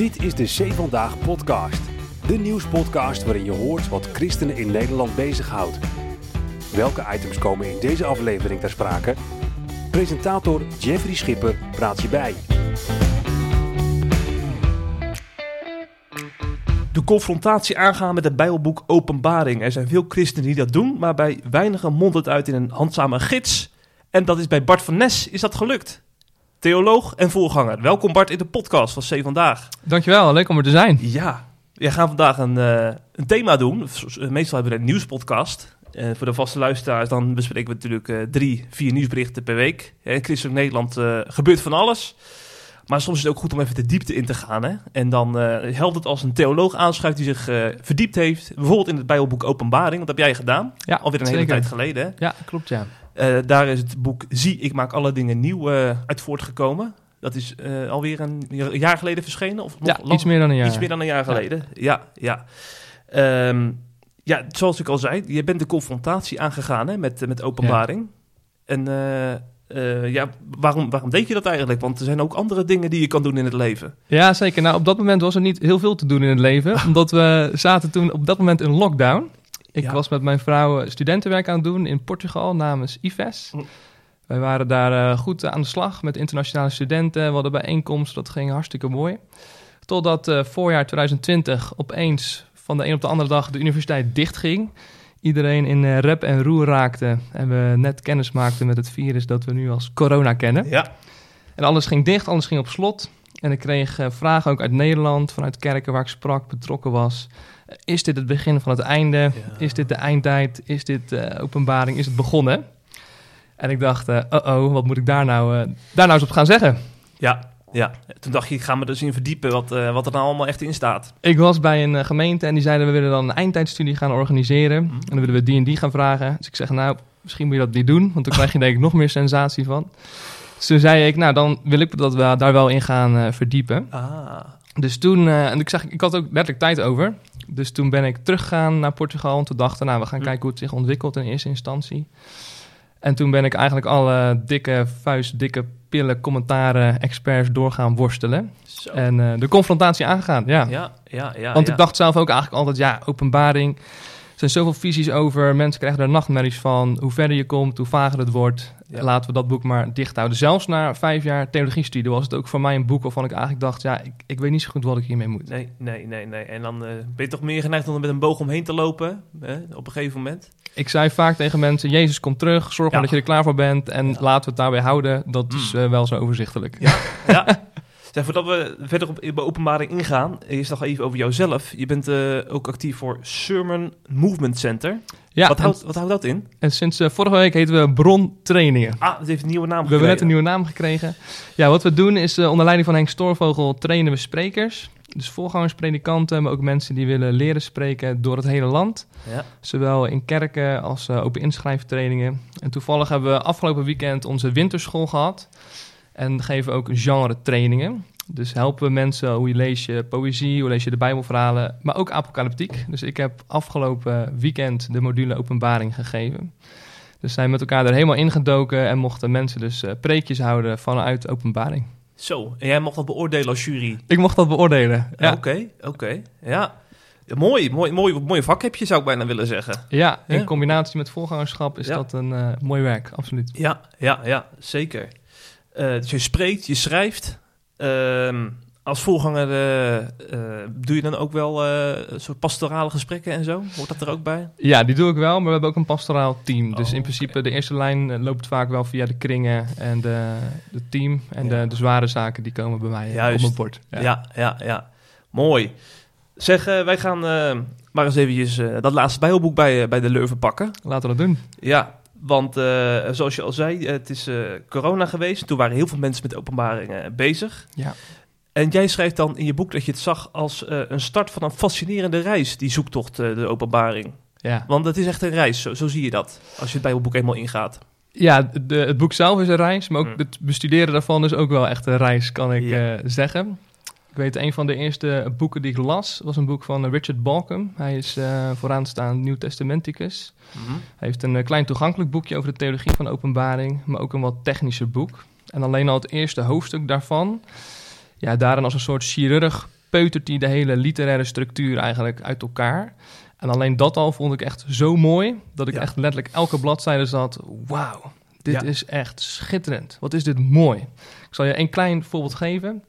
Dit is de Zee Vandaag podcast. De nieuwspodcast waarin je hoort wat christenen in Nederland bezighoudt. Welke items komen in deze aflevering ter sprake? Presentator Jeffrey Schipper praat je bij. De confrontatie aangaan met het Bijbelboek Openbaring. Er zijn veel christenen die dat doen, maar bij weinigen mondt het uit in een handzame gids. En dat is bij Bart van Nes is dat gelukt. Theoloog en voorganger. Welkom Bart in de podcast van C Vandaag. Dankjewel, leuk om er te zijn. Ja, we gaan vandaag een, eh, een thema doen. Meestal hebben we een nieuwspodcast. En voor de vaste luisteraars dan bespreken we natuurlijk eh, drie, vier nieuwsberichten per week. In Christelijk Nederland eh, gebeurt van alles. Maar soms is het ook goed om even de diepte in te gaan. Hè? En dan eh, helpt het als een theoloog aanschuift die zich eh, verdiept heeft. Bijvoorbeeld in het Bijbelboek Openbaring. Dat heb jij gedaan. Ja, Alweer een hele tijd geleden. Hè? Ja, klopt ja. Eh, daar is het boek Zie, ik maak alle dingen nieuw eh, uit voortgekomen. Dat is eh, alweer een jaar geleden verschenen? Of nog Ja, lang- iets meer dan een jaar. Iets meer dan een jaar geleden. Ja, ja. Ehm, ja, zoals ik al zei, je bent de confrontatie aangegaan hè, met, met openbaring. En ja, waarom, waarom deed je dat eigenlijk? Want er zijn ook andere dingen die je kan doen in het leven. Ja, zeker. Nou, op dat moment was er niet heel veel te doen in het leven. omdat we zaten toen op dat moment in lockdown. Ik Ja. was met mijn vrouw eh, studentenwerk aan het doen in Portugal namens IFES. Hm. Wij waren daar eh, goed aan de slag met internationale studenten. We hadden bijeenkomsten, dat ging hartstikke mooi. Totdat eh, voorjaar 2020 opeens van de een op de andere dag de universiteit dichtging. Iedereen in rep en roer raakte. En we net kennis maakten met het virus dat we nu als corona kennen. Ja, En alles ging dicht, alles ging op slot. En ik kreeg vragen ook uit Nederland, vanuit kerken waar ik sprak, betrokken was. Is dit het begin van het einde? Is dit de eindtijd? Is dit eh, openbaring? Is het begonnen? En ik dacht, eh oh, wat moet ik daar nou, eh, daar nou eens op gaan zeggen? ja, ja. Toen dacht je, ik ga me dus in verdiepen wat, wat er nou allemaal echt in staat. Ik was bij een gemeente en die zeiden, we willen dan een eindtijdstudie gaan organiseren. Mhm. En dan willen we die en die gaan vragen. Dus ik zeg, nou, misschien moet je dat niet doen, want dan krijg je denk ik nog meer sensatie van. Dus toen zei ik, nou, dan wil ik dat we daar wel in gaan verdiepen. Ah, Dus toen, en ik zeg, ik had ook letterlijk tijd over. Dus toen ben ik teruggegaan naar Portugal. En toen dachten, nou, we gaan Hm. kijken hoe het zich ontwikkelt in eerste instantie. En toen ben ik eigenlijk alle dikke vuist, dikke pillen, commentaren, experts doorgaan worstelen. zo. En eh, de confrontatie aangegaan, ja. ja, ja, ja. Want ja. ik dacht zelf ook eigenlijk altijd, ja, openbaring. Er zijn zoveel visies over. Mensen krijgen er nachtmerries van. Hoe verder je komt, hoe vager het wordt. Ja. Laten we dat boek maar dicht houden. Zelfs na vijf jaar theologiestudie was het ook voor mij een boek waarvan ik eigenlijk dacht... ja, ik, ik weet niet zo goed wat ik hiermee moet. Nee, nee, nee, nee. En dan eh, ben je toch meer geneigd om er met een boog omheen te lopen, hè? op een gegeven moment. Ik zei vaak tegen mensen, Jezus komt terug. Zorg maar Ja. dat je er klaar voor bent. En Ja. laten we het daarbij houden. Dat is Mm. eh, wel zo overzichtelijk. Ja. Zeg, voordat we verder op de openbaring ingaan, eerst nog even over jouzelf. Je bent eh, ook actief voor Sermon Movement Center. Ja, wat, houdt, wat houdt dat in? en sinds eh, vorige week heten we Brontrainingen. Ah, het heeft een nieuwe naam We hebben net een gekregen. nieuwe naam gekregen. Ja, wat we doen is eh, onder leiding van Henk Stoorvogel trainen we sprekers. Dus voorgangers, predikanten, maar ook mensen die willen leren spreken door het hele land. Ja. Zowel in kerken als open inschrijftrainingen. En toevallig hebben we afgelopen weekend onze winterschool gehad. En geven ook genre trainingen. Dus helpen we mensen hoe je lees je poëzie, hoe lees je de bijbelverhalen, maar ook apocalyptiek. Dus ik heb afgelopen weekend de module openbaring gegeven. Dus zijn met elkaar er helemaal ingedoken en mochten mensen dus eh, preekjes houden vanuit openbaring. Zo, en jij mocht dat beoordelen als jury. Ik mocht dat beoordelen. Ja, Oké, oké. Ja. Ja, Mooi, mooi, mooi, mooi vak heb je, zou ik bijna willen zeggen. ja in Ja. combinatie met voorgangerschap is Ja. dat een eh, mooi werk, absoluut. Ja, ja, ja, zeker. Eh, dus je spreekt, je schrijft. Ehm, als voorganger eh, eh, doe je dan ook wel soort pastorale gesprekken en zo? Hoort dat er ook bij? Ja, die doe ik wel, maar we hebben ook een pastoraal team. Dus Oh, in principe, de eerste lijn loopt vaak wel via de kringen en de, de team. En Ja. de, de zware zaken, die komen bij mij Juist. op mijn bord. Ja, ja, ja. Mooi. Zeg, wij gaan maar eens eventjes dat laatste bijbelboek bij, bij de Leuven pakken. Laten we dat doen. Ja, want eh, zoals je al zei, eh, het is eh, corona geweest. Toen waren heel veel mensen met openbaringen bezig. Ja. En jij schrijft dan in je boek dat je het zag als een start van een fascinerende reis, die zoektocht, de openbaring. Ja, Want het is echt een reis, zo, zo zie je dat, als je het Bijbelboek eenmaal ingaat. ja de, het boek zelf is een reis, maar ook Mm. het bestuderen daarvan is ook wel echt een reis, kan ik Ja. zeggen. Ik weet, een van de eerste boeken die ik las, was een boek van Richard Balcom. Hij is eh vooraanstaand Nieuw-Testamenticus. Mhm. Hij heeft een eh, klein toegankelijk boekje over de theologie van de openbaring, maar ook een wat technischer boek. En alleen al het eerste hoofdstuk daarvan, ja, daarin als een soort chirurg peutert hij de hele literaire structuur eigenlijk uit elkaar. En alleen dat al vond ik echt zo mooi, dat ik Ja. echt letterlijk elke bladzijde zat, wauw, dit Ja. is echt schitterend. Wat is dit mooi. Ik zal je een klein voorbeeld geven.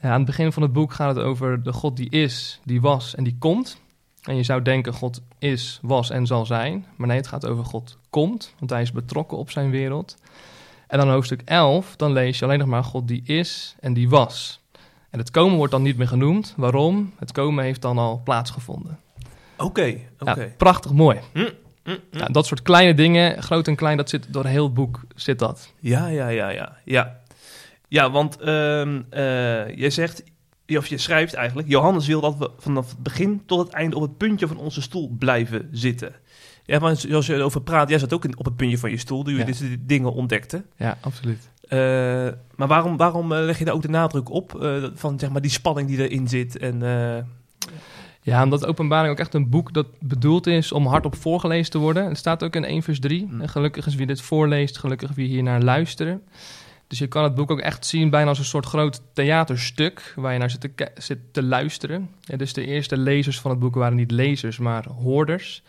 Aan het begin van het boek gaat het over de God die is, die was en die komt. En je zou denken God is, was en zal zijn. Maar nee, het gaat over God komt, want hij is betrokken op zijn wereld. En dan hoofdstuk 11, dan lees je alleen nog maar God die is en die was. En het komen wordt dan niet meer genoemd. Waarom? Het komen heeft dan al plaatsgevonden. Oké, oké. Ja, prachtig mooi. Hm, hm, hm. Ja, dat soort kleine dingen, groot en klein, dat zit door heel het boek zit dat. Ja, ja, ja, ja. Ja, ja want ehm eh, je zegt, of je schrijft eigenlijk... Johannes wil dat we vanaf het begin tot het einde op het puntje van onze stoel blijven zitten. Ja, maar zoals je erover praat, jij zat ook in, op het puntje van je stoel... toen je Ja. deze dingen ontdekte. Ja, absoluut. Eh, maar waarom, waarom eh, leg je daar ook de nadruk op? van zeg maar, die spanning die erin zit. En, Ja, omdat Openbaring ook echt een boek dat bedoeld is om hardop voorgelezen te worden. Het staat ook in 1 vers 3. Hm. En gelukkig is wie dit voorleest, gelukkig wie hier naar luisteren. Dus je kan het boek ook echt zien bijna als een soort groot theaterstuk... waar je naar zit te, zit te luisteren. Ja, dus de eerste lezers van het boek waren niet lezers, maar hoorders.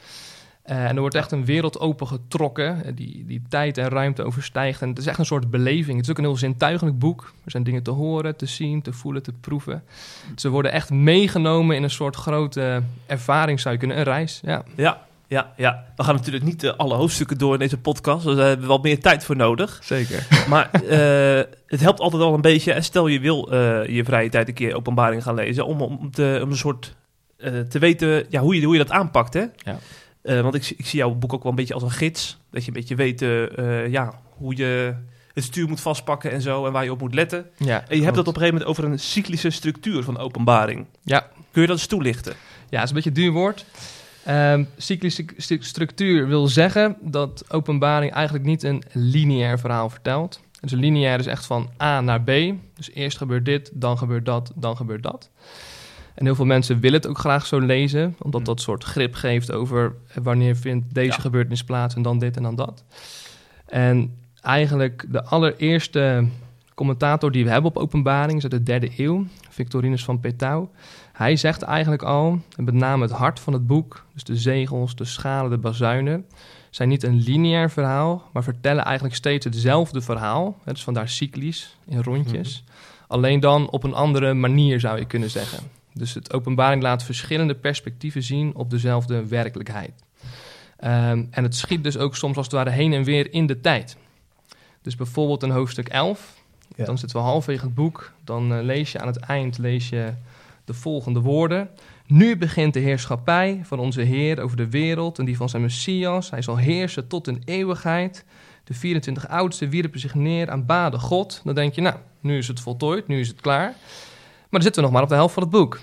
Eh, en er wordt echt een wereld opengetrokken eh, die, die tijd en ruimte overstijgt. En het is echt een soort beleving. Het is ook een heel zintuigelijk boek. Er zijn dingen te horen, te zien, te voelen, te proeven. Ze worden echt meegenomen in een soort grote ervaring, zou je kunnen, een reis. Ja, ja, ja, ja. We gaan natuurlijk niet eh, alle hoofdstukken door in deze podcast. Dus daar hebben we wel meer tijd voor nodig. zeker. Maar eh, het helpt altijd al een beetje. En stel je wil eh, je vrije tijd een keer openbaring gaan lezen. Om, om, te, om een soort te weten ja, hoe, je, hoe je dat aanpakt. Hè? Ja. Want ik, zie- ik zie jouw boek ook wel een beetje als een gids. Dat je een beetje weet ja, hoe je het stuur moet vastpakken en zo. En waar je op moet letten. Ja, En je hebt klopt. op een gegeven moment over een cyclische structuur van openbaring. Ja. Kun je dat eens toelichten? Ja, het is een beetje een duur woord. Ehm, cyclische st- structuur wil zeggen dat openbaring eigenlijk niet een lineair verhaal vertelt. Dus een lineair is echt van A naar B. Dus eerst gebeurt dit, dan gebeurt dat, dan gebeurt dat. En heel veel mensen willen het ook graag zo lezen, omdat Hm. dat soort grip geeft over wanneer vindt deze Ja. gebeurtenis plaats en dan dit en dan dat. En eigenlijk de allereerste commentator die we hebben op openbaring is uit de derde eeuw, Victorinus van Petau. Hij zegt eigenlijk al, en met name het hart van het boek, dus de zegels, de schalen, de bazuinen, zijn niet een lineair verhaal, maar vertellen eigenlijk steeds hetzelfde verhaal. Dus vandaar cyclisch, in rondjes. Alleen dan op een andere manier zou je kunnen zeggen. Dus het openbaring laat verschillende perspectieven zien op dezelfde werkelijkheid. Ehm, en het schiet dus ook soms als het ware heen en weer in de tijd. Dus bijvoorbeeld in hoofdstuk 11, Ja. dan zitten we halverwege het boek. Dan eh, lees je aan het eind lees je de volgende woorden. Nu begint de heerschappij van onze Heer over de wereld en die van zijn Messias. Hij zal heersen tot in eeuwigheid. De 24 oudsten wierpen zich neer, aanbaden God. Dan denk je, nou, nu is het voltooid, nu is het klaar. Maar dan zitten we nog maar op de helft van het boek.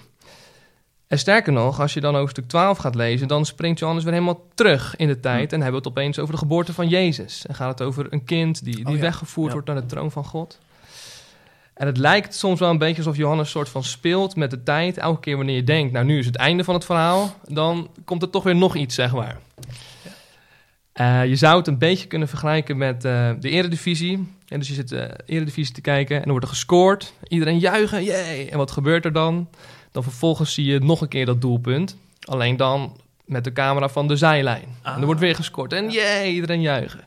En sterker nog, als je dan hoofdstuk 12 gaat lezen, dan springt Johannes weer helemaal terug in de tijd. En hebben we het opeens over de geboorte van Jezus. En gaat het over een kind die, die Oh ja, weggevoerd ja. wordt naar de troon van God. En het lijkt soms wel een beetje alsof Johannes soort van speelt met de tijd. Elke keer wanneer je denkt, nou nu is het einde van het verhaal, dan komt er toch weer nog iets, zeg maar. Eh, je zou het een beetje kunnen vergelijken met eh, de eredivisie. En dus je zit de eredivisie te kijken en er wordt er gescoord. Iedereen juichen, yay! En wat gebeurt er dan? Dan vervolgens zie je nog een keer dat doelpunt. Alleen dan met de camera van de zijlijn. En Ah. er wordt weer gescoord en yay, iedereen juichen.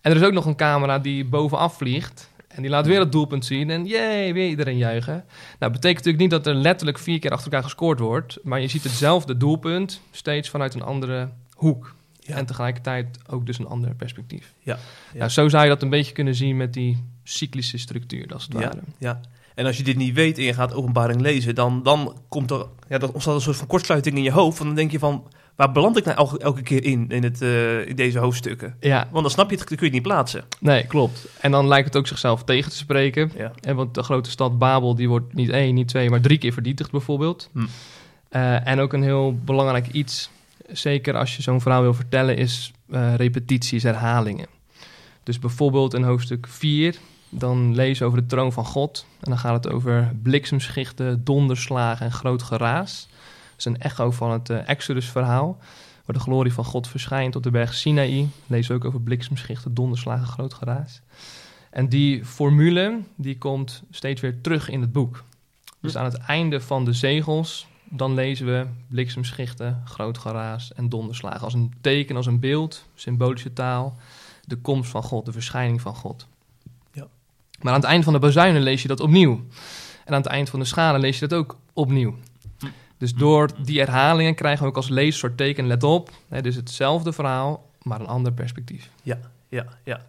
En er is ook nog een camera die bovenaf vliegt. En die laat weer het doelpunt zien en jee, weer iedereen juichen. Nou, dat betekent natuurlijk niet dat er letterlijk vier keer achter elkaar gescoord wordt. Maar je ziet hetzelfde doelpunt steeds vanuit een andere hoek. Ja. En tegelijkertijd ook dus een ander perspectief. Ja, ja. Nou, zo zou je dat een beetje kunnen zien met die cyclische structuur, als het Ja, ware. ja. En als je dit niet weet en je gaat openbaring lezen, dan, dan komt er, ja, dan ontstaat een soort van kortsluiting in je hoofd. Want dan denk je van, waar beland ik nou elke, elke keer in, in, het, eh, in deze hoofdstukken? Ja, Want dan snap je het, dan kun je het niet plaatsen. nee, klopt. En dan lijkt het ook zichzelf tegen te spreken. Ja. En want de grote stad Babel, die wordt niet één, niet twee, maar drie keer vernietigd bijvoorbeeld. Hm. Eh, en ook een heel belangrijk iets, zeker als je zo'n verhaal wil vertellen, is eh, repetities, herhalingen. Dus bijvoorbeeld in hoofdstuk 4, dan lees over de troon van God. En dan gaat het over bliksemschichten, donderslagen en groot geraas. Is een echo van het eh, Exodus-verhaal, waar de glorie van God verschijnt op de berg Sinaï. Lees ook over bliksemschichten, donderslagen, groot geraas. En die formule, die komt steeds weer terug in het boek. Dus aan het einde van de zegels, dan lezen we bliksemschichten, groot geraas en donderslagen. Als een teken, als een beeld, symbolische taal, de komst van God, de verschijning van God. Ja. Maar aan het eind van de bazuinen lees je dat opnieuw. En aan het eind van de schalen lees je dat ook opnieuw. Dus door die herhalingen krijgen we ook als lezer soort teken, let op, hè, dus hetzelfde verhaal, maar een ander perspectief. Ja, ja.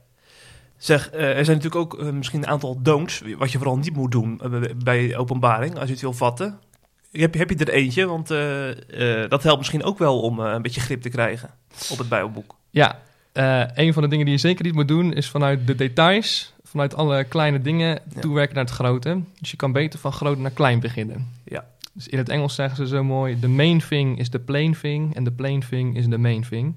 Zeg, eh, er zijn natuurlijk ook eh, misschien een aantal don'ts, wat je vooral niet moet doen eh, bij openbaring, als je het wil vatten. Heb, heb je er eentje? Want dat helpt misschien ook wel om een beetje grip te krijgen op het Bijbelboek. Ja, een van de dingen die je zeker niet moet doen is vanuit de details, vanuit alle kleine dingen, Ja. toewerken naar het grote. Dus je kan beter van groot naar klein beginnen. Ja. Dus in het Engels zeggen ze zo mooi: the main thing is the plain thing en the plain thing is the main thing.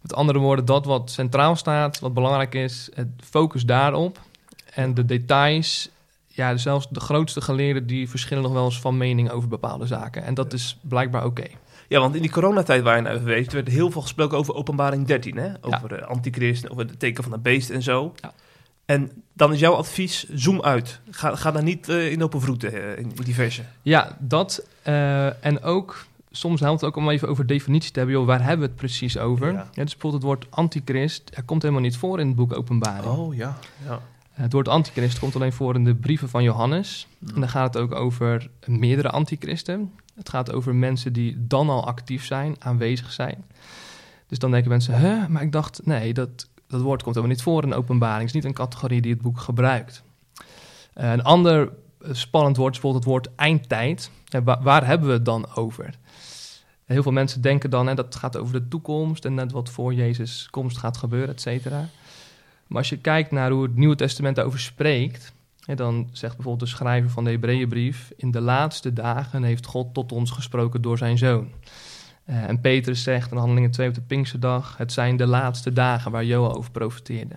Met andere woorden, dat wat centraal staat, wat belangrijk is, het focus daarop. En de details, ja, zelfs de grootste geleerden die verschillen nog wel eens van mening over bepaalde zaken. En dat is blijkbaar oké. Ja, want in die coronatijd waar je naar verwees, werd heel veel gesproken over openbaring 13, hè? Over de antichrist, over het teken van het beest en zo. Ja. En dan is jouw advies, zoom uit. Ga, ga daar niet eh, in open vroeten eh, in die versen. Ja, dat. eh, en ook, soms helpt het ook om even over definitie te hebben. Joh, waar hebben we het precies over? Ja. Ja. dus bijvoorbeeld het woord antichrist. Er komt helemaal niet voor in het boek Openbaring. Oh, ja. ja. Het woord antichrist komt alleen voor in de brieven van Johannes. En dan gaat het ook over meerdere antichristen. Het gaat over mensen die dan al actief zijn, aanwezig zijn. Dus dan denken mensen, hè, maar ik dacht, nee, dat, dat woord komt helemaal niet voor in openbaring. Het is niet een categorie die het boek gebruikt. Eh, een ander eh, spannend woord is bijvoorbeeld het woord eindtijd. Waar hebben we het dan over? Heel veel mensen denken dan, hè, dat gaat over de toekomst en net wat voor Jezus komst gaat gebeuren, et cetera. Maar als je kijkt naar hoe het Nieuwe Testament daarover spreekt, dan zegt bijvoorbeeld de schrijver van de Hebreeënbrief: In de laatste dagen heeft God tot ons gesproken door zijn zoon. Eh, en Petrus zegt in Handelingen 2 op de Pinksterdag: Het zijn de laatste dagen waar Joel over profeteerde.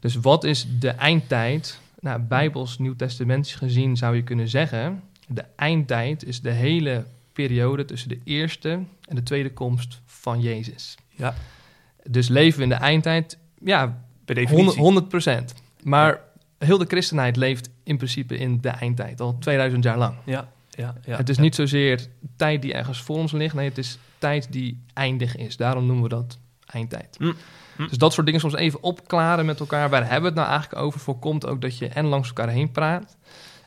Dus wat is de eindtijd? Nou, bijbels, nieuwtestamentisch gezien zou je kunnen zeggen: de eindtijd is de hele periode tussen de eerste en de tweede komst van Jezus. Ja. Dus leven we in de eindtijd? Ja, Per definitie. 100 procent. Maar heel de christenheid leeft in principe in de eindtijd, al 2000 jaar lang. Ja, ja, ja. het is niet zozeer tijd die ergens voor ons ligt, nee, het is tijd die eindig is. Daarom noemen we dat eindtijd. Mm, mm. Dus dat soort dingen soms even opklaren met elkaar. Waar hebben we het nou eigenlijk over? Voorkomt ook dat je en langs elkaar heen praat.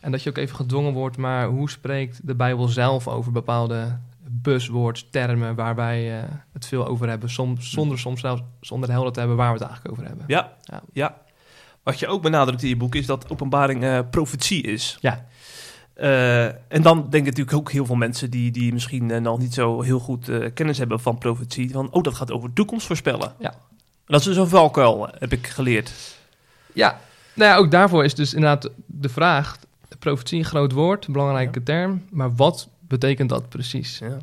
En dat je ook even gedwongen wordt, maar hoe spreekt de Bijbel zelf over bepaalde buzzwords, termen waar wij eh, het veel over hebben. Soms, zonder soms zelfs zonder helder te hebben waar we het eigenlijk over hebben. Ja, Ja. ja. Wat je ook benadrukt in je boek is dat openbaring eh, profetie is. Ja. Eh, en dan denken natuurlijk ook heel veel mensen die, die misschien eh, nog niet zo heel goed eh, kennis hebben van profetie. Van, oh, dat gaat over toekomst voorspellen. Ja. Dat is dus een valkuil, heb ik geleerd. Ja, nou ja, ook daarvoor is dus inderdaad de vraag: profetie, een groot woord, een belangrijke term, maar wat betekent dat precies? Ja. En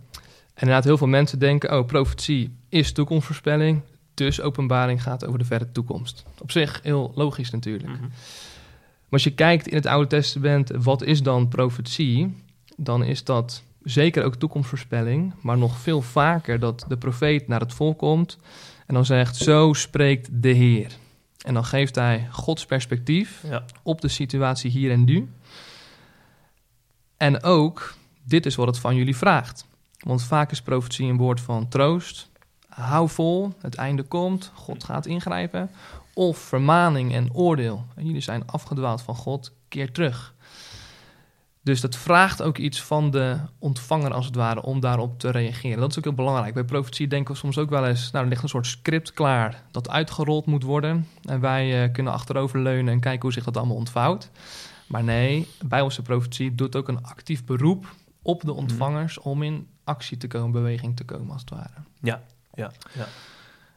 inderdaad, heel veel mensen denken: oh, profetie is toekomstvoorspelling, dus openbaring gaat over de verre toekomst. Op zich heel logisch natuurlijk. Maar als je kijkt in het Oude Testament, wat is dan profetie? Dan is dat zeker ook toekomstvoorspelling, maar nog veel vaker dat de profeet naar het volk komt en dan zegt: Zo spreekt de Heer. En dan geeft hij Gods perspectief Ja. op de situatie hier en nu. En ook, dit is wat het van jullie vraagt. Want vaak is profetie een woord van troost. Hou vol, het einde komt, God gaat ingrijpen. Of vermaning en oordeel. En jullie zijn afgedwaald van God, keer terug. Dus dat vraagt ook iets van de ontvanger als het ware om daarop te reageren. Dat is ook heel belangrijk. Bij profetie denken we soms ook wel eens, nou er ligt een soort script klaar dat uitgerold moet worden. En wij eh, kunnen achteroverleunen en kijken hoe zich dat allemaal ontvouwt. Maar nee, Bijbelse profetie doet ook een actief beroep op de ontvangers om in actie te komen, beweging te komen als het ware. Ja, ja, ja.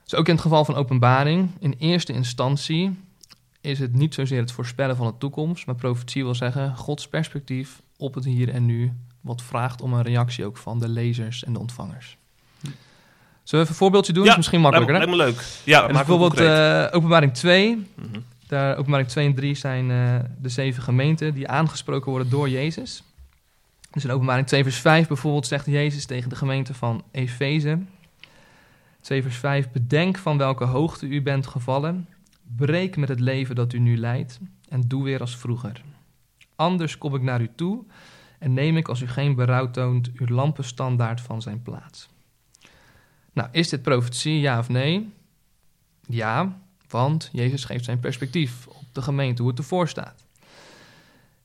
Dus ook in het geval van openbaring, in eerste instantie is het niet zozeer het voorspellen van de toekomst, maar profetie wil zeggen Gods perspectief op het hier en nu, wat vraagt om een reactie ook van de lezers en de ontvangers. Zullen we even een voorbeeldje doen? Ja, is misschien makkelijker? Lijkt me leuk. Ja, En bijvoorbeeld eh, openbaring 2, Mhm. daar, openbaring 2 en 3 zijn eh, de zeven gemeenten die aangesproken worden door Jezus. Dus in openbaring 2 vers 5 bijvoorbeeld zegt Jezus tegen de gemeente van Efeze. 2 vers 5, bedenk van welke hoogte u bent gevallen. Breek met het leven dat u nu leidt en doe weer als vroeger. Anders kom ik naar u toe En neem ik als u geen berouw toont uw lampenstandaard van zijn plaats. Nou, is dit profetie, ja of nee? Ja, want Jezus geeft zijn perspectief op de gemeente, hoe het ervoor staat.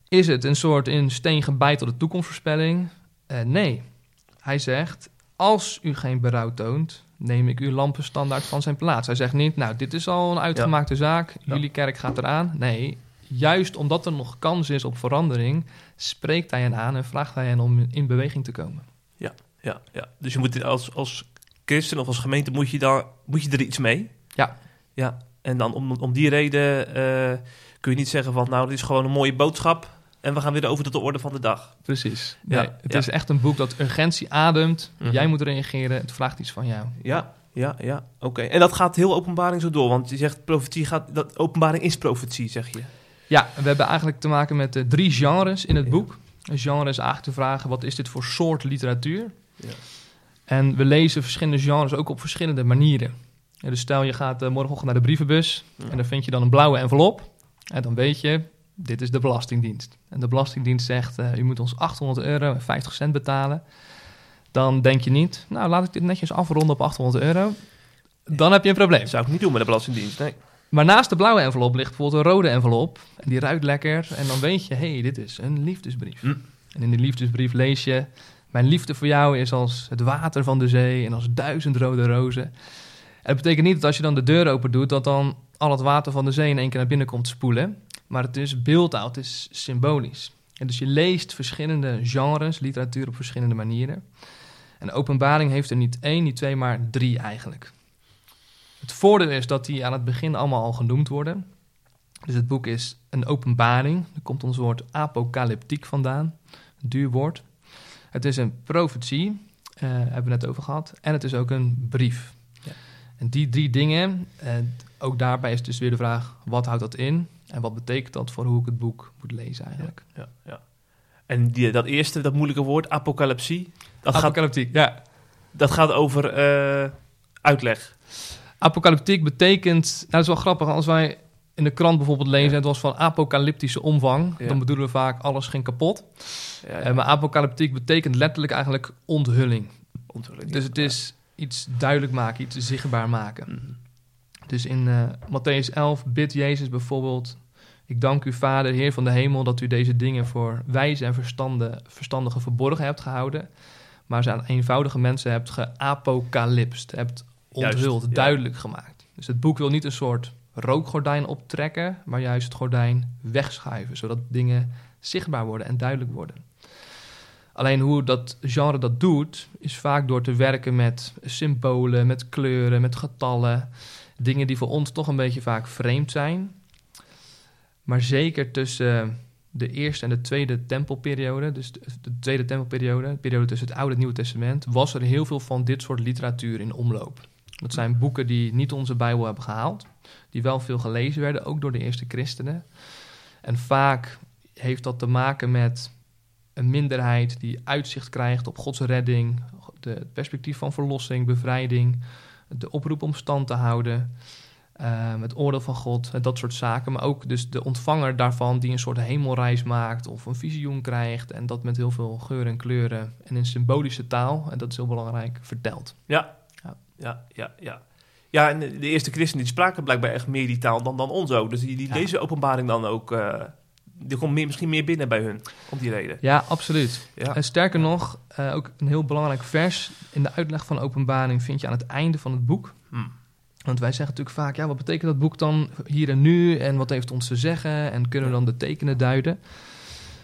Is het een soort in steen gebeitelde toekomstvoorspelling? Uh, nee. Hij zegt, als u geen berouw toont, neem ik uw lampenstandaard van zijn plaats. Hij zegt niet, nou, dit is al een uitgemaakte zaak, jullie kerk gaat eraan. Nee, juist omdat er nog kans is op verandering, spreekt hij hen aan en vraagt hij hen om in beweging te komen. Ja, ja, ja. Dus je moet als, als christen of als gemeente moet je, daar, moet je er iets mee. Ja. Ja, en dan om, om die reden uh, kun je niet zeggen van, nou, dit is gewoon een mooie boodschap en we gaan weer over tot de orde van de dag. Precies. Ja, het is echt een boek dat urgentie ademt. Mhm. Jij moet reageren. Het vraagt iets van jou. Ja, ja, ja. Oké. En dat gaat heel openbaring zo door. Want je zegt profetie gaat... Dat, openbaring is profetie, zeg je. Ja, we hebben eigenlijk te maken met uh, drie genres in het boek. Een genre is eigenlijk te vragen... wat is dit voor soort literatuur? Ja. En we lezen verschillende genres ook op verschillende manieren. dus stel je gaat uh, morgenochtend naar de brievenbus... en dan vind je dan een blauwe envelop. En dan weet je, dit is de Belastingdienst. En de Belastingdienst zegt, uh, u moet ons 800 euro en 50 cent betalen. Dan denk je niet, nou laat ik dit netjes afronden op 800 euro. Dan heb je een probleem. Dat zou ik niet doen met de Belastingdienst, nee. Maar naast de blauwe envelop ligt bijvoorbeeld een rode envelop. En die ruikt lekker. En dan weet je, hé, hey, dit is een liefdesbrief. Hm. En in die liefdesbrief lees je... Mijn liefde voor jou is als het water van de zee en als duizend rode rozen. En dat betekent niet dat als je dan de deur open doet... dat dan al het water van de zee in één keer naar binnen komt spoelen. Maar het is beeldtaal, het is symbolisch. En dus je leest verschillende genres, literatuur op verschillende manieren. En openbaring heeft er niet één, niet twee, maar drie eigenlijk. Het voordeel is dat die aan het begin allemaal al genoemd worden. Dus het boek is een openbaring. Er komt ons woord apocalyptiek vandaan, een duur woord. Het is een profetie, uh, hebben we net over gehad. En het is ook een brief. Ja. En die drie dingen, uh, ook daarbij is dus weer de vraag, wat houdt dat in? En wat betekent dat voor hoe ik het boek moet lezen eigenlijk? Ja, ja. En die, dat eerste, dat moeilijke woord, apocalypsie. Dat Apocalyptiek, ja. Dat gaat over uh, uitleg. Apocalyptiek betekent, nou dat is wel grappig, als wij in de krant bijvoorbeeld lezen, het was van apocalyptische omvang, dan bedoelen we vaak alles ging kapot. Ja, uh, maar apocalyptiek betekent letterlijk eigenlijk onthulling. onthulling dus het is iets duidelijk maken, iets zichtbaar maken. Mm dus in uh, Matthäus 11 bidt Jezus bijvoorbeeld: Ik dank u, Vader, Heer van de hemel, dat u deze dingen voor wijze en verstande, verstandigen verborgen hebt gehouden. Maar ze aan eenvoudige mensen hebt geapocalypst, hebt onthuld, duidelijk gemaakt. Dus het boek wil niet een soort rookgordijn optrekken, maar juist het gordijn wegschuiven, zodat dingen zichtbaar worden en duidelijk worden. Alleen hoe dat genre dat doet, is vaak door te werken met symbolen, met kleuren, met getallen dingen die voor ons toch een beetje vaak vreemd zijn. Maar zeker tussen de eerste en de tweede tempelperiode, dus de, tweede tempelperiode, de periode tussen het Oude en het Nieuwe Testament, was er heel veel van dit soort literatuur in omloop. Dat zijn boeken die niet onze Bijbel hebben gehaald, die wel veel gelezen werden, ook door de eerste christenen. En vaak heeft dat te maken met een minderheid die uitzicht krijgt op Gods redding, het perspectief van verlossing, bevrijding, de oproep om stand te houden, uh, het oordeel van God, dat soort zaken. Maar ook dus de ontvanger daarvan die een soort hemelreis maakt of een visioen krijgt en dat met heel veel geur en kleuren en in symbolische taal, en dat is heel belangrijk, vertelt. Ja, ja, ja, ja. ja. Ja, en de eerste christenen die spraken blijkbaar echt meer die taal dan, dan ons ook. Dus die, die deze openbaring dan ook... Uh, er komt meer, misschien meer binnen bij hun, om die reden. Ja, absoluut. Ja. En sterker nog, uh, ook een heel belangrijk vers in de uitleg van openbaring vind je aan het einde van het boek. Hmm. Want wij zeggen natuurlijk vaak, ja, wat betekent dat boek dan hier en nu? En wat heeft ons te zeggen? En kunnen we dan de tekenen duiden?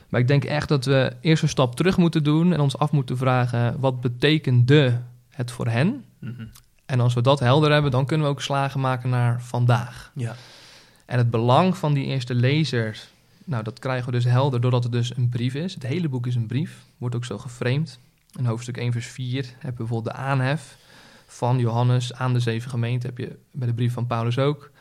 Maar ik denk echt dat we eerst een stap terug moeten doen en ons af moeten vragen, wat betekende het voor hen? Mm En als we dat helder hebben, dan kunnen we ook slagen maken naar vandaag. Ja. En het belang van die eerste lezers nou, dat krijgen we dus helder doordat het dus een brief is. Het hele boek is een brief, wordt ook zo geframed. In hoofdstuk 1 vers 4 heb je bijvoorbeeld de aanhef van Johannes aan de zeven gemeenten. Heb je bij de brief van Paulus ook.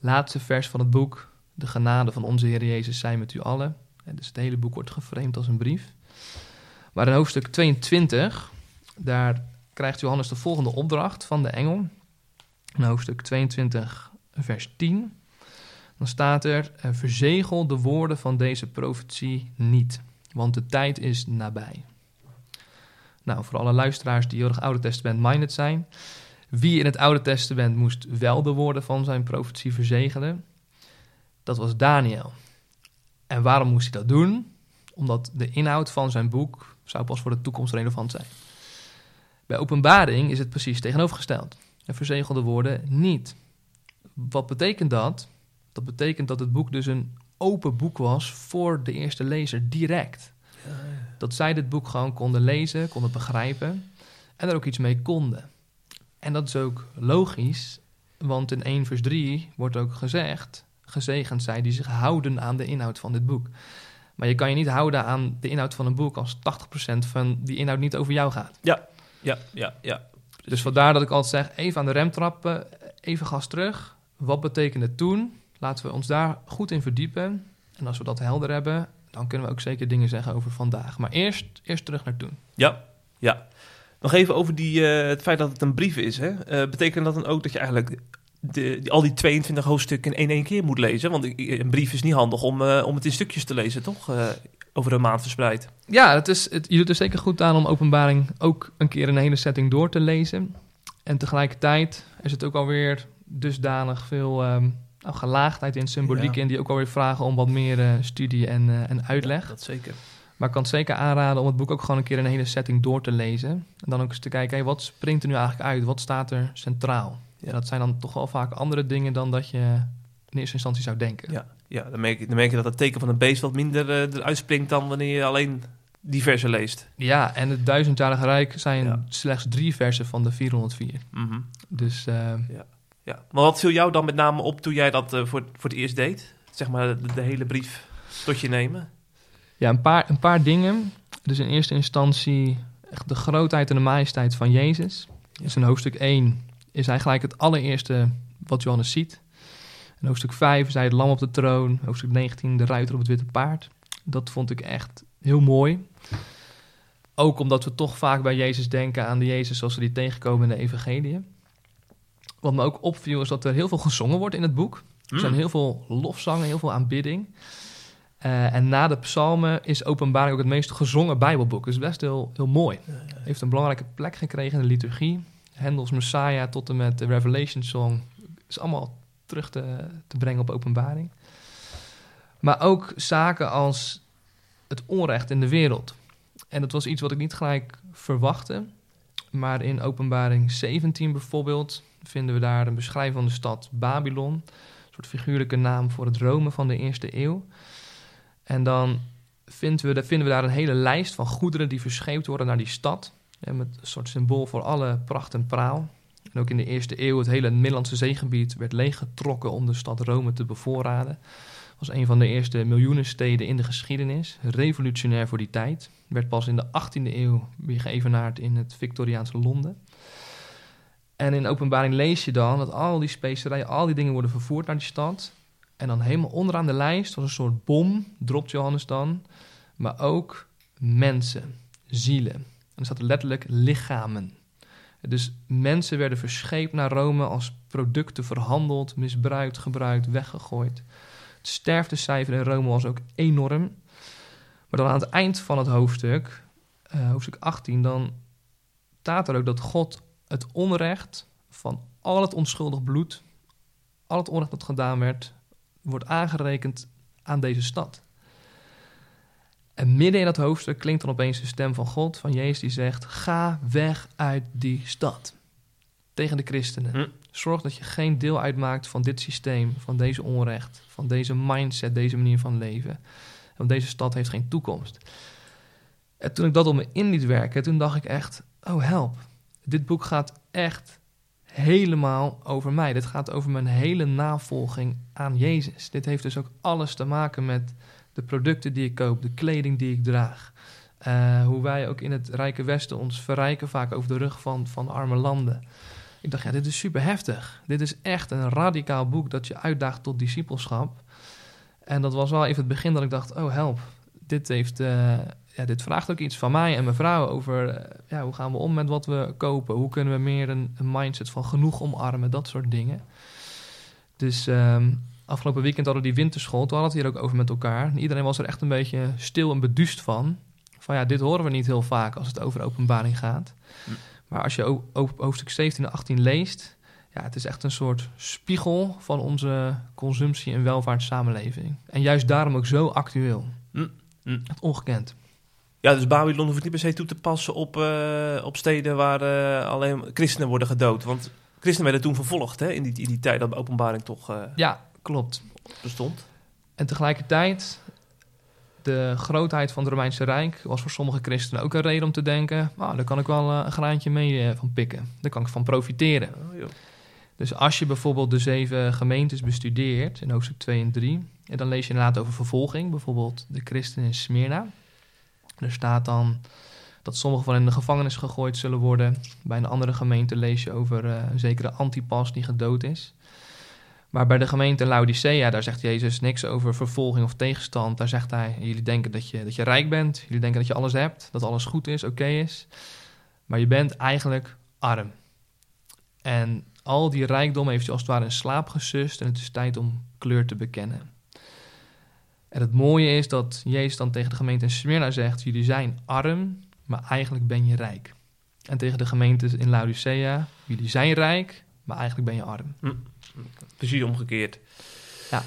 Laatste vers van het boek. De genade van onze Heer Jezus zijn met u allen. dus het hele boek wordt geframed als een brief. Maar in hoofdstuk 22, daar krijgt Johannes de volgende opdracht van de engel. In hoofdstuk 22, vers 10 dan staat er: verzegel de woorden van deze profetie niet. want de tijd is nabij. Nou, voor alle luisteraars die heel erg Oude Testament-minded zijn. Wie in het Oude Testament moest wel de woorden van zijn profetie verzegelen? Dat was Daniel. En waarom moest hij dat doen? Omdat de inhoud van zijn boek zou pas voor de toekomst relevant zijn. Bij openbaring is het precies tegenovergesteld. En verzegelde woorden niet. Wat betekent dat? Dat betekent dat het boek dus een open boek was voor de eerste lezer, direct. Dat zij dit boek gewoon konden lezen, konden begrijpen en er ook iets mee konden. En dat is ook logisch, want in 1 vers 3 wordt ook gezegd... gezegend zij die zich houden aan de inhoud van dit boek. Maar je kan je niet houden aan de inhoud van een boek... als 80% van die inhoud niet over jou gaat. Ja, ja, ja, ja. Dus vandaar dat ik altijd zeg, even aan de rem trappen, even gas terug. Wat betekent het toen? Laten we ons daar goed in verdiepen. En als we dat helder hebben, dan kunnen we ook zeker dingen zeggen over vandaag. Maar eerst, eerst terug naar toen. Ja, ja. Nog even over die, eh, het feit dat het een brief is. Hè? Eh, betekent dat dan ook dat je eigenlijk de, die, al die 22 hoofdstukken in één keer moet lezen? Want een brief is niet handig om, eh, om het in stukjes te lezen, toch? over een maand verspreid. Ja, het is, het, je doet er zeker goed aan om openbaring ook een keer een hele setting door te lezen. En tegelijkertijd is het ook alweer dusdanig veel um, gelaagdheid in symboliek in... die ook alweer vragen om wat meer studie en, en uitleg. Ja, dat zeker. Maar ik kan het zeker aanraden om het boek ook gewoon een keer in een hele setting door te lezen. En dan ook eens te kijken, hey, wat springt er nu eigenlijk uit? Wat staat er centraal? Ja, dat zijn dan toch wel vaak andere dingen dan dat je in eerste instantie zou denken. Ja, ja dan, merk je, dan merk je dat het teken van een beest wat minder uh, eruit springt dan wanneer je alleen die versen leest. Ja, en het duizendjarige rijk zijn slechts drie versen van de 404. Mhm. Dus... Uh, ja. Ja. Maar wat viel jou dan met name op toen jij dat uh, voor, voor het eerst deed? Zeg maar de, de hele brief tot je nemen? Ja, een paar, een paar dingen. Dus in eerste instantie echt de grootheid en de majesteit van Jezus. Dus in hoofdstuk 1 is hij gelijk het allereerste wat Johannes ziet. In hoofdstuk 5 is hij het lam op de troon. Hoofdstuk 19 de ruiter op het witte paard. Dat vond ik echt heel mooi. Ook omdat we toch vaak bij Jezus denken aan de Jezus zoals we die tegenkomen in de evangelie. Wat me ook opviel is dat er heel veel gezongen wordt in het boek. Er zijn mm. heel veel lofzangen, heel veel aanbidding. Uh, en na de psalmen is openbaring ook het meest gezongen bijbelboek. Dus best heel, heel mooi. Heeft een belangrijke plek gekregen in de liturgie. Hendels Messiah tot en met de Revelation Song. Is allemaal terug te, te brengen op openbaring. Maar ook zaken als het onrecht in de wereld. En dat was iets wat ik niet gelijk verwachtte. Maar in openbaring 17 bijvoorbeeld vinden we daar een beschrijving van de stad Babylon. Een soort figuurlijke naam voor het Rome van de eerste eeuw. En dan vinden we, vinden we daar een hele lijst van goederen die verscheept worden naar die stad. met een soort symbool voor alle pracht en praal. En ook in de eerste eeuw, het hele Middellandse zeegebied werd leeggetrokken om de stad Rome te bevoorraden. Was een van de eerste miljoenen steden in de geschiedenis. Revolutionair voor die tijd. Werd pas in de 18e eeuw weer geëvenaard in het Victoriaanse Londen. En in openbaring lees je dan dat al die specerijen, al die dingen worden vervoerd naar die stad. En dan helemaal onderaan de lijst, als een soort bom, dropt Johannes dan. Maar ook mensen, zielen. En dan staat er letterlijk lichamen. Dus mensen werden verscheept naar Rome als producten verhandeld, misbruikt, gebruikt, weggegooid. Sterftecijfer in Rome was ook enorm. Maar dan aan het eind van het hoofdstuk, uh, hoofdstuk 18, dan staat er ook dat God het onrecht van al het onschuldig bloed, al het onrecht dat gedaan werd, wordt aangerekend aan deze stad. En midden in dat hoofdstuk klinkt dan opeens de stem van God, van Jezus, die zegt: Ga weg uit die stad. Tegen de christenen. Hm. Zorg dat je geen deel uitmaakt van dit systeem, van deze onrecht, van deze mindset, deze manier van leven. Want deze stad heeft geen toekomst. En toen ik dat op me in liet werken, toen dacht ik echt: Oh help. Dit boek gaat echt helemaal over mij. Dit gaat over mijn hele navolging aan Jezus. Dit heeft dus ook alles te maken met de producten die ik koop, de kleding die ik draag. Uh, hoe wij ook in het Rijke Westen ons verrijken, vaak over de rug van, van arme landen. Ik dacht, ja, dit is super heftig. Dit is echt een radicaal boek dat je uitdaagt tot discipelschap. En dat was wel even het begin dat ik dacht, oh help, dit heeft uh, ja, dit vraagt ook iets van mij en mijn vrouw over eh, ja, hoe gaan we om met wat we kopen. Hoe kunnen we meer een, mindset van genoeg omarmen, dat soort dingen. Dus um, afgelopen weekend hadden we die winterschool. Toen hadden we het hier ook over met elkaar. En iedereen was er echt een beetje stil en beduust van. Van ja, dit horen we niet heel vaak als het over openbaring gaat. Hm. Maar als je hoofdstuk 17 en 18 leest... Ja, het is echt een soort spiegel van onze consumptie- en welvaartssamenleving. En juist daarom ook zo actueel. Hm. Hm. Echt ongekend. Ja, dus Babylon hoeft niet per se toe te passen op, eh, op steden waar eh, alleen christenen worden gedood. Want christenen werden toen vervolgd hè, in, die, in die tijd dat de openbaring toch eh, Ja, klopt. bestond. En tegelijkertijd, de grootheid van het Romeinse Rijk was voor sommige christenen ook een reden om te denken: nou, daar kan ik wel eh, een graantje mee eh, van pikken. Daar kan ik van profiteren. Oh, joh. Dus als je bijvoorbeeld de zeven gemeentes bestudeert in hoofdstuk 2 en 3, en dan lees je inderdaad over vervolging, bijvoorbeeld de christenen in Smyrna. Er staat dan dat sommigen van hen in de gevangenis gegooid zullen worden. Bij een andere gemeente lees je over eh, een zekere Antipas die gedood is. Maar bij de gemeente Laodicea, daar zegt Jezus niks over vervolging of tegenstand. Daar zegt hij, jullie denken dat je, dat je rijk bent, jullie denken dat je alles hebt, dat alles goed is, oké is. Maar je bent eigenlijk arm. En al die rijkdom heeft je als het ware in slaap gesust en het is tijd om kleur te bekennen. En het mooie is dat Jezus dan tegen de gemeente in Smyrna zegt, jullie zijn arm, maar eigenlijk ben je rijk. En tegen de gemeente in Laodicea, jullie zijn rijk, maar eigenlijk ben je arm. Precies omgekeerd. Ja.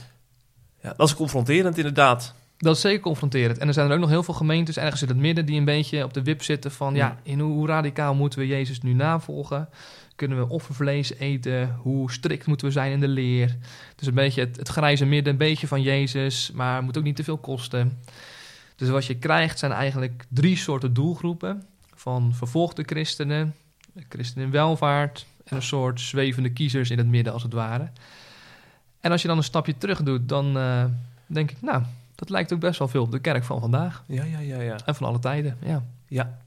ja. Dat is confronterend inderdaad. Dat is zeker confronterend. En er zijn er ook nog heel veel gemeentes ergens in het midden die een beetje op de wip zitten van, ja, in hoe, hoe radicaal moeten we Jezus nu navolgen? Kunnen we offervlees eten? Hoe strikt moeten we zijn in de leer? Dus een beetje het, het grijze midden, een beetje van Jezus, maar het moet ook niet te veel kosten. Dus wat je krijgt zijn eigenlijk drie soorten doelgroepen. Van vervolgde christenen, christenen in welvaart en een soort zwevende kiezers in het midden als het ware. En als je dan een stapje terug doet, dan eh, denk ik, nou, dat lijkt ook best wel veel op de kerk van vandaag. Ja, ja, ja, ja. En van alle tijden, ja. Ja.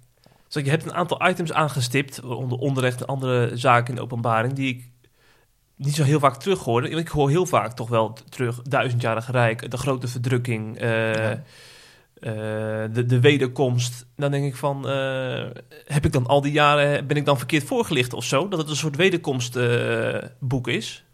Dus je hebt een aantal items aangestipt, onder onderrecht en andere zaken in de openbaring, die ik niet zo heel vaak terug hoorde. Ik hoor heel vaak toch wel terug, duizendjarige rijk, de grote verdrukking, eh, Ja. Eh, de, de wederkomst. Dan denk ik van, eh, heb ik dan al die jaren, ben ik dan verkeerd voorgelicht of zo? Dat het een soort wederkomstboek is?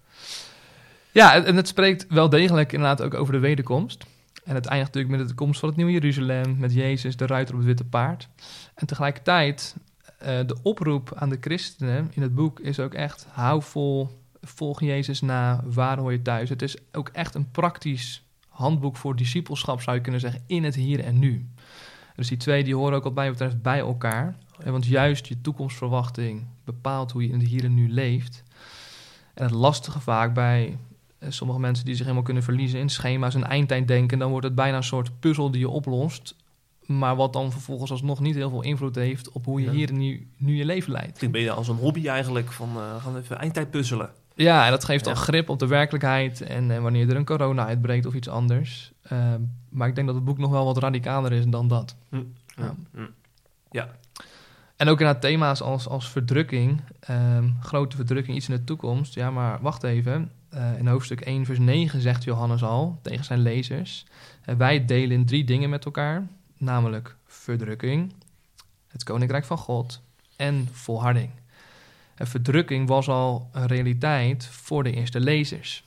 Ja, en het spreekt wel degelijk inderdaad ook over de wederkomst. En het eindigt natuurlijk met de komst van het nieuwe Jeruzalem, met Jezus, de ruiter op het witte paard. En tegelijkertijd, eh, de oproep aan de christenen in het boek is ook echt, hou vol, volg Jezus na, waar hoor je thuis. Het is ook echt een praktisch handboek voor discipelschap, zou je kunnen zeggen, in het hier en nu. Dus die twee die horen ook wat mij betreft bij elkaar. Want juist je toekomstverwachting bepaalt hoe je in het hier en nu leeft. En het lastige vaak bij eh, sommige mensen die zich helemaal kunnen verliezen in schema's en eindtijddenken, dan wordt het bijna een soort puzzel die je oplost. Maar wat dan vervolgens alsnog niet heel veel invloed heeft op hoe je Ja. hier en nu, nu je leven leidt. Klinkt ben je als een hobby eigenlijk, van eh, we gaan even eindtijd puzzelen. Ja, en dat geeft Ja. grip op de werkelijkheid en, eh, wanneer er een corona uitbreekt of iets anders. Eh, maar ik denk dat het boek nog wel wat radicaler is dan dat. Ja. Hm. Ja, En ook inderdaad thema's als, als verdrukking, ehm, grote verdrukking, iets in de toekomst. Ja, maar wacht even. Eh, in hoofdstuk 1, vers 9 zegt Johannes al tegen zijn lezers: eh, Wij delen drie dingen met elkaar, namelijk verdrukking, het koninkrijk van God en volharding. Verdrukking was al een realiteit voor de eerste lezers.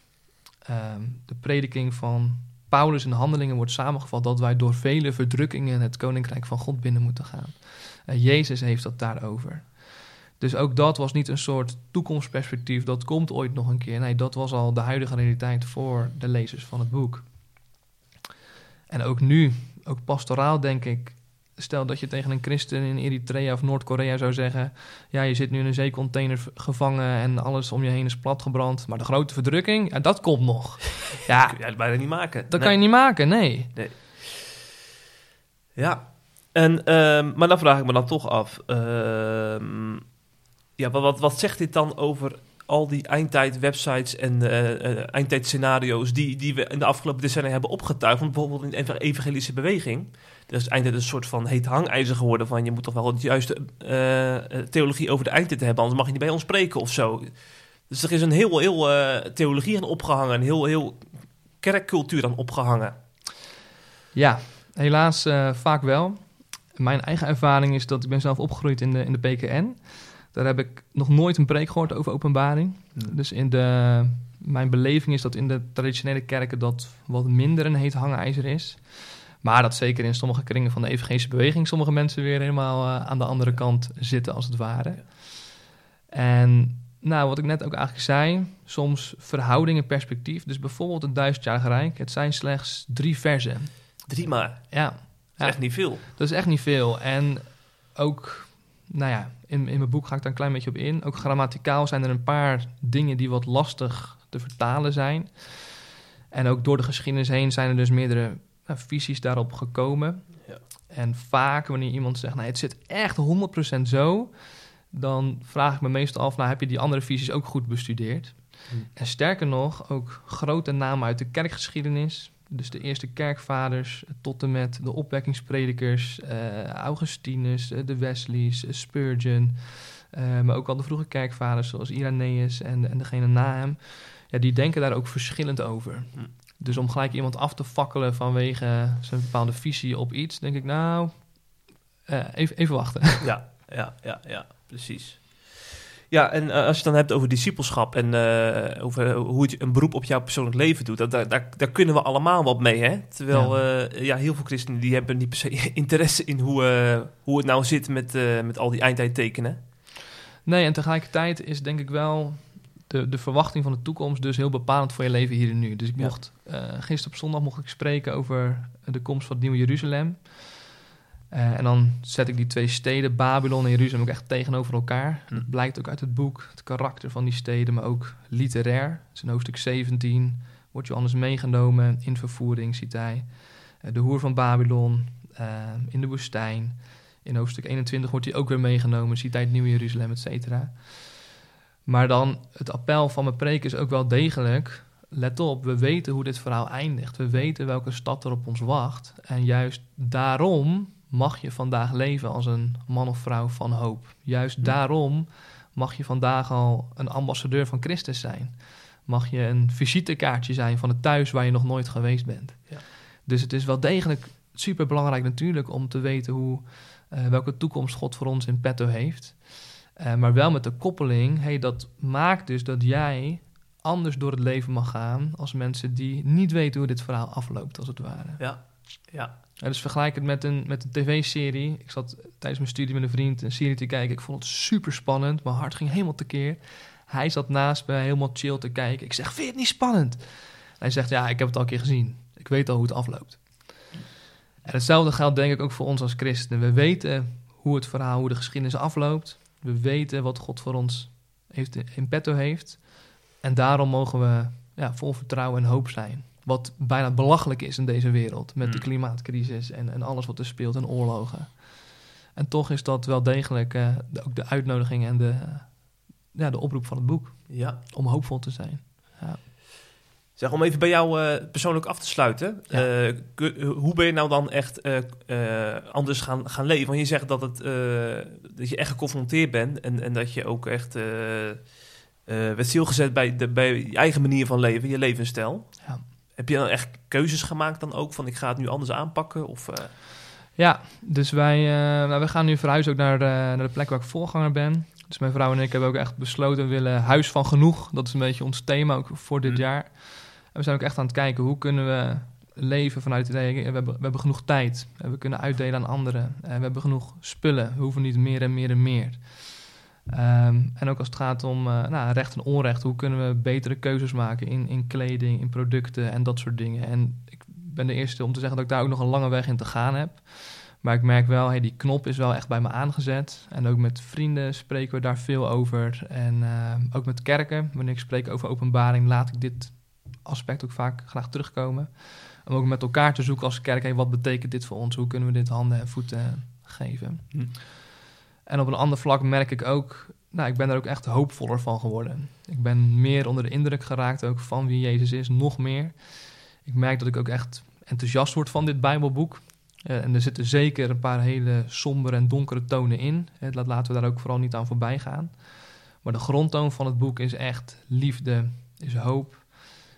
Ehm, de prediking van Paulus in de handelingen wordt samengevat dat wij door vele verdrukkingen het koninkrijk van God binnen moeten gaan. Jezus heeft dat daarover. Dus ook dat was niet een soort toekomstperspectief, dat komt ooit nog een keer. Nee, dat was al de huidige realiteit voor de lezers van het boek. En ook nu, ook pastoraal denk ik, stel dat je tegen een christen in Eritrea of Noord-Korea zou zeggen, ja, je zit nu in een zeecontainer gevangen en alles om je heen is platgebrand, maar de grote verdrukking, ja, dat komt nog. Ja, kun je het bijna niet maken. dat Nee. kan je niet maken, nee. Ja, en, ehm, maar dan vraag ik me dan toch af. ehm, ja, wat, wat, wat zegt dit dan over al die eindtijd-websites en eh, eindtijdscenario's die, die we in de afgelopen decennia hebben opgetuigd? Want bijvoorbeeld in de evangelische beweging, er is eindtijd een soort van heet hangijzer geworden van je moet toch wel de juiste eh, theologie over de eindtijd hebben, anders mag je niet bij ons spreken of zo. Dus er is een heel, heel eh, theologie aan opgehangen, een heel, heel kerkcultuur aan opgehangen. Ja, helaas vaak wel. Mijn eigen ervaring is dat ik ben zelf opgegroeid in de, in de PKN. Daar heb ik nog nooit een preek gehoord over openbaring. Dus in de Mijn beleving is dat in de traditionele kerken dat wat minder een heet hangijzer is. Maar dat zeker in sommige kringen van de evangelische beweging sommige mensen weer helemaal eh, aan de andere kant zitten, als het ware. En nou, wat ik net ook eigenlijk zei, soms verhoudingen perspectief. Dus bijvoorbeeld het duizendjarige rijk, het zijn slechts drie versen. Drie maar. Ja, Dat Ja. is echt niet veel. dat is echt niet veel. En ook, nou ja, in, in mijn boek ga ik daar een klein beetje op in. Ook grammaticaal zijn er een paar dingen die wat lastig te vertalen zijn. En ook door de geschiedenis heen zijn er dus meerdere nou, visies daarop gekomen. Ja. En vaak wanneer iemand zegt, nou, het zit echt 100% zo... dan vraag ik me meestal af, nou, heb je die andere visies ook goed bestudeerd? Hm. En sterker nog, ook grote namen uit de kerkgeschiedenis... Dus de eerste kerkvaders tot en met de opwekkingspredikers, eh, Augustinus, eh, de Wesleys, eh, Spurgeon, eh, maar ook al de vroege kerkvaders zoals Irenaeus en, en degene na hem, ja, die denken daar ook verschillend over. Hm. Dus om gelijk iemand af te fakkelen vanwege zijn bepaalde visie op iets, denk ik nou, eh, even, even wachten. Ja, ja, ja, ja, precies. Ja, en eh, als je het dan hebt over discipelschap en eh, over hoe het een beroep op jouw persoonlijk leven doet, dat, daar, daar, daar kunnen we allemaal wat mee, hè? Terwijl ja. ja, heel veel christenen die hebben niet per se interesse in hoe, eh, hoe het nou zit met, eh, met al die eindtijdtekenen. Nee, en tegelijkertijd is denk ik wel de, de verwachting van de toekomst dus heel bepalend voor je leven hier en nu. Dus ik mocht, eh gisteren op zondag mocht ik spreken over de komst van het Nieuwe Jeruzalem. Eh, en dan zet ik die twee steden, Babylon en Jeruzalem, ook echt tegenover elkaar. Hm. Dat blijkt ook uit het boek, het karakter van die steden, maar ook literair. Dus in hoofdstuk 17 wordt Johannes meegenomen in vervoering, ziet hij. Eh, de hoer van Babylon eh, in de woestijn. In hoofdstuk 21 wordt hij ook weer meegenomen, ziet hij het Nieuwe Jeruzalem, et cetera. Maar dan, het appel van mijn preek is ook wel degelijk... Let op, we weten hoe dit verhaal eindigt. We weten welke stad er op ons wacht. En juist daarom mag je vandaag leven als een man of vrouw van hoop. Juist daarom mag je vandaag al een ambassadeur van Christus zijn. Mag je een visitekaartje zijn van het thuis waar je nog nooit geweest bent. Ja. Dus het is wel degelijk super belangrijk natuurlijk om te weten hoe, eh, welke toekomst God voor ons in petto heeft. Eh, maar wel met de koppeling, hey, dat maakt dus dat jij anders door het leven mag gaan als mensen die niet weten hoe dit verhaal afloopt, als het ware. Ja, ja, Ja, dus vergelijk het met een, met een tv-serie. Ik zat tijdens mijn studie met een vriend een serie te kijken. Ik vond het super spannend. Mijn hart ging helemaal tekeer. Hij zat naast me helemaal chill te kijken. Ik zeg, vind je het niet spannend? Hij zegt, ja, ik heb het al een keer gezien. Ik weet al hoe het afloopt. En hetzelfde geldt denk ik ook voor ons als christenen. We weten hoe het verhaal, hoe de geschiedenis afloopt. We weten wat God voor ons heeft, in petto heeft. En daarom mogen we ja, vol vertrouwen en hoop zijn. Wat bijna belachelijk is in deze wereld. Met de Mm. klimaatcrisis en, en alles wat er speelt en oorlogen. En toch is dat wel degelijk eh, de- ook de uitnodiging en de, eh, ja, de oproep van het boek. ja. Om hoopvol te zijn. Zeg, om even bij jou eh, persoonlijk af te sluiten. Ja. hoe ben je nou dan echt anders gaan, gaan leven? Want je zegt dat, het, dat je echt geconfronteerd bent en, en dat je ook echt werd stilgezet bij, de, bij je eigen manier van leven, je levensstijl. Ja. Heb je dan echt keuzes gemaakt dan ook van ik ga het nu anders aanpakken? Of, eh, Ja, dus wij, eh, nou, we gaan nu verhuizen ook naar, de- naar de plek waar ik voorganger ben. Dus mijn vrouw en ik hebben ook echt besloten, we willen huis van genoeg. Dat is een beetje ons thema ook voor dit Hm. jaar. En we zijn ook echt aan het kijken, hoe kunnen we leven vanuit het idee, we hebben, we hebben genoeg tijd. We kunnen uitdelen aan anderen. En we hebben genoeg spullen. We hoeven niet meer en meer en meer. Ehm, en ook als het gaat om eh, nou, recht en onrecht, hoe kunnen we betere keuzes maken in, in kleding, in producten en dat soort dingen. En ik ben de eerste om te zeggen dat ik daar ook nog een lange weg in te gaan heb. Maar ik merk wel, hey, die knop is wel echt bij me aangezet. En ook met vrienden spreken we daar veel over. En eh, ook met kerken, wanneer ik spreek over openbaring, laat ik dit aspect ook vaak graag terugkomen. Om ook met elkaar te zoeken als kerk, wat betekent dit voor ons? Hoe kunnen we dit handen en voeten geven? Hm. En op een ander vlak merk ik ook, nou, ik ben er ook echt hoopvoller van geworden. Ik ben meer onder de indruk geraakt ook van wie Jezus is, nog meer. Ik merk dat ik ook echt enthousiast word van dit Bijbelboek. Eh, en er zitten zeker een paar hele sombere en donkere tonen in. Eh, laten we daar ook vooral niet aan voorbij gaan. Maar de grondtoon van het boek is echt liefde, is hoop.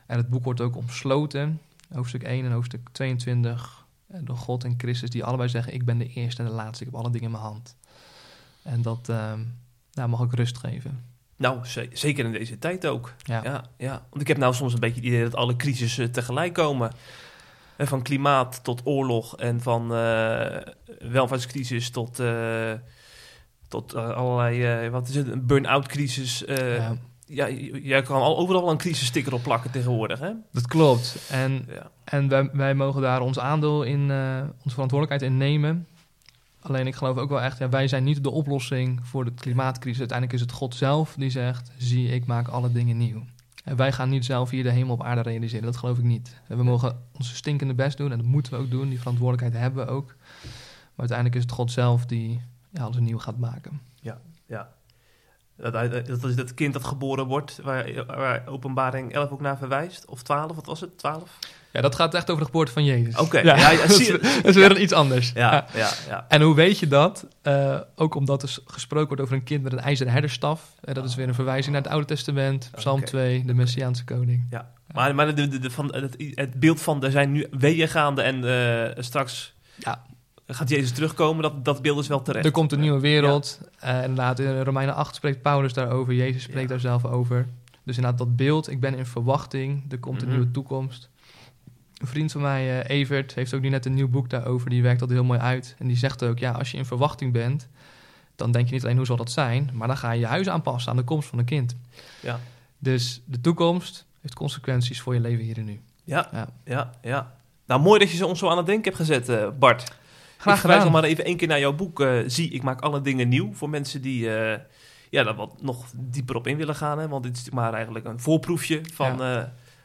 En het boek wordt ook omsloten, hoofdstuk 1 en hoofdstuk 22, eh, door God en Christus, die allebei zeggen: Ik ben de eerste en de laatste, ik heb alle dingen in mijn hand. En dat eh, nou, mag ook rust geven. Nou, ze- zeker in deze tijd ook. Ja. Ja, ja. Want ik heb nou soms een beetje het idee dat alle crisissen tegelijk komen. En van klimaat tot oorlog en van eh, welvaartscrisis tot, eh, tot eh, allerlei, eh, wat is het, een burn-out crisis. eh, Ja, ja, jij kan al, overal een crisissticker op plakken tegenwoordig, hè? dat klopt. En, Ja. en wij, wij mogen daar ons aandeel in, eh, onze verantwoordelijkheid in nemen. Alleen ik geloof ook wel echt, ja, wij zijn niet de oplossing voor de klimaatcrisis. Uiteindelijk is het God zelf die zegt, zie ik maak alle dingen nieuw. En wij gaan niet zelf hier de hemel op aarde realiseren, dat geloof ik niet. We mogen onze stinkende best doen en dat moeten we ook doen, die verantwoordelijkheid hebben we ook. Maar uiteindelijk is het God zelf die ja, alles nieuw gaat maken. ja. Dat, dat dat is dat kind dat geboren wordt, waar, waar openbaring 11 ook naar verwijst. Of 12, wat was het? 12? Ja, dat gaat echt over de geboorte van Jezus. Oké, ja, ja, ja, dat, is, dat is weer iets anders. Ja, Ja. En hoe weet je dat? Eh, ook omdat er gesproken wordt over een kind met een ijzeren herderstaf. Eh, dat is weer een verwijzing naar het Oude Testament, Psalm Oké. 2, de Messiaanse koning. Ja, maar, maar de, de, de- van, het, het beeld van er zijn nu weeën gaande en eh, straks Ja. Gaat Jezus terugkomen, dat, dat beeld is wel terecht. Er komt een nieuwe wereld. Eh, inderdaad, in Romeinen 8 spreekt Paulus daarover. Jezus spreekt Ja. daar zelf over. Dus inderdaad, dat beeld, ik ben in verwachting. Er komt een Mhm. nieuwe toekomst. Een vriend van mij, eh, Evert, heeft ook nu net een nieuw boek daarover. Die werkt dat heel mooi uit. En die zegt ook, ja, als je in verwachting bent... dan denk je niet alleen hoe zal dat zijn... maar dan ga je je huis aanpassen aan de komst van een kind. Ja. Dus de toekomst heeft consequenties voor je leven hier en nu. Ja, Ja. ja, ja. Nou, mooi dat je ze ons zo aan het denken hebt gezet, eh, Bart. Graag ik verwijs nog maar even één keer naar jouw boek. eh, Zie, ik maak alle dingen nieuw. Voor mensen die eh, ja, daar wat nog dieper op in willen gaan. Hè? Want dit is maar eigenlijk een voorproefje van eh,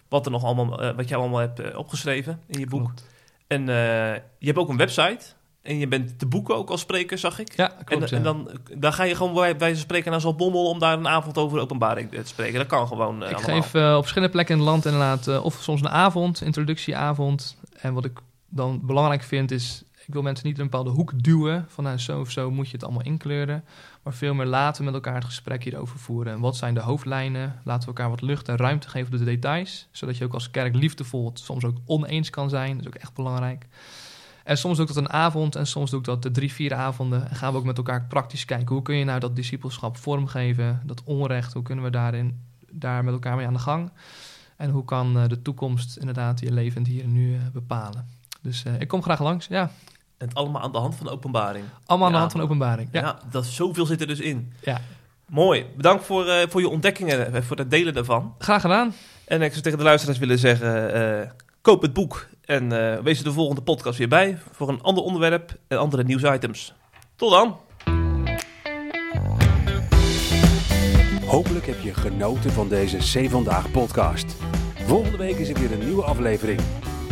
wat, er nog allemaal, wat jij allemaal hebt opgeschreven in je boek. Klopt. En je hebt ook een website. En je bent te boeken ook als spreker, zag ik. Ja, klopt. en ja. dan, dan ga je gewoon bij wijze spreken naar Zaltbommel om daar een avond over openbaring te spreken. Dat kan gewoon Ik allemaal. geef op verschillende plekken in het land inderdaad, of soms een avond, introductieavond. En wat ik dan belangrijk vind is, ik wil mensen niet een bepaalde hoek duwen. Van nou, zo of zo moet je het allemaal inkleuren. Maar veel meer laten met elkaar het gesprek hierover voeren. En wat zijn de hoofdlijnen? Laten we elkaar wat lucht en ruimte geven op de details. Zodat je ook als kerk liefdevol het soms ook oneens kan zijn. Dat is ook echt belangrijk. En soms doe ik dat een avond en soms doe ik dat de drie, vier avonden. En gaan we ook met elkaar praktisch kijken. Hoe kun je nou dat discipelschap vormgeven? Dat onrecht, hoe kunnen we daarin, daar met elkaar mee aan de gang? En hoe kan eh, de toekomst inderdaad je levend hier en nu eh, bepalen? Dus eh, ik kom graag langs. Ja, En het allemaal aan de hand van de openbaring. allemaal aan de hand van openbaring. Ja, Ja, dat, zoveel zit er dus in. Ja. Mooi. Bedankt voor, eh, voor je ontdekkingen en voor het delen daarvan. graag gedaan. En ik zou tegen de luisteraars willen zeggen, eh, koop het boek. En eh, wees er de volgende podcast weer bij voor een ander onderwerp en andere nieuwsitems. Tot dan! Hopelijk heb je genoten van deze C Vandaag podcast. Volgende week is er weer een nieuwe aflevering.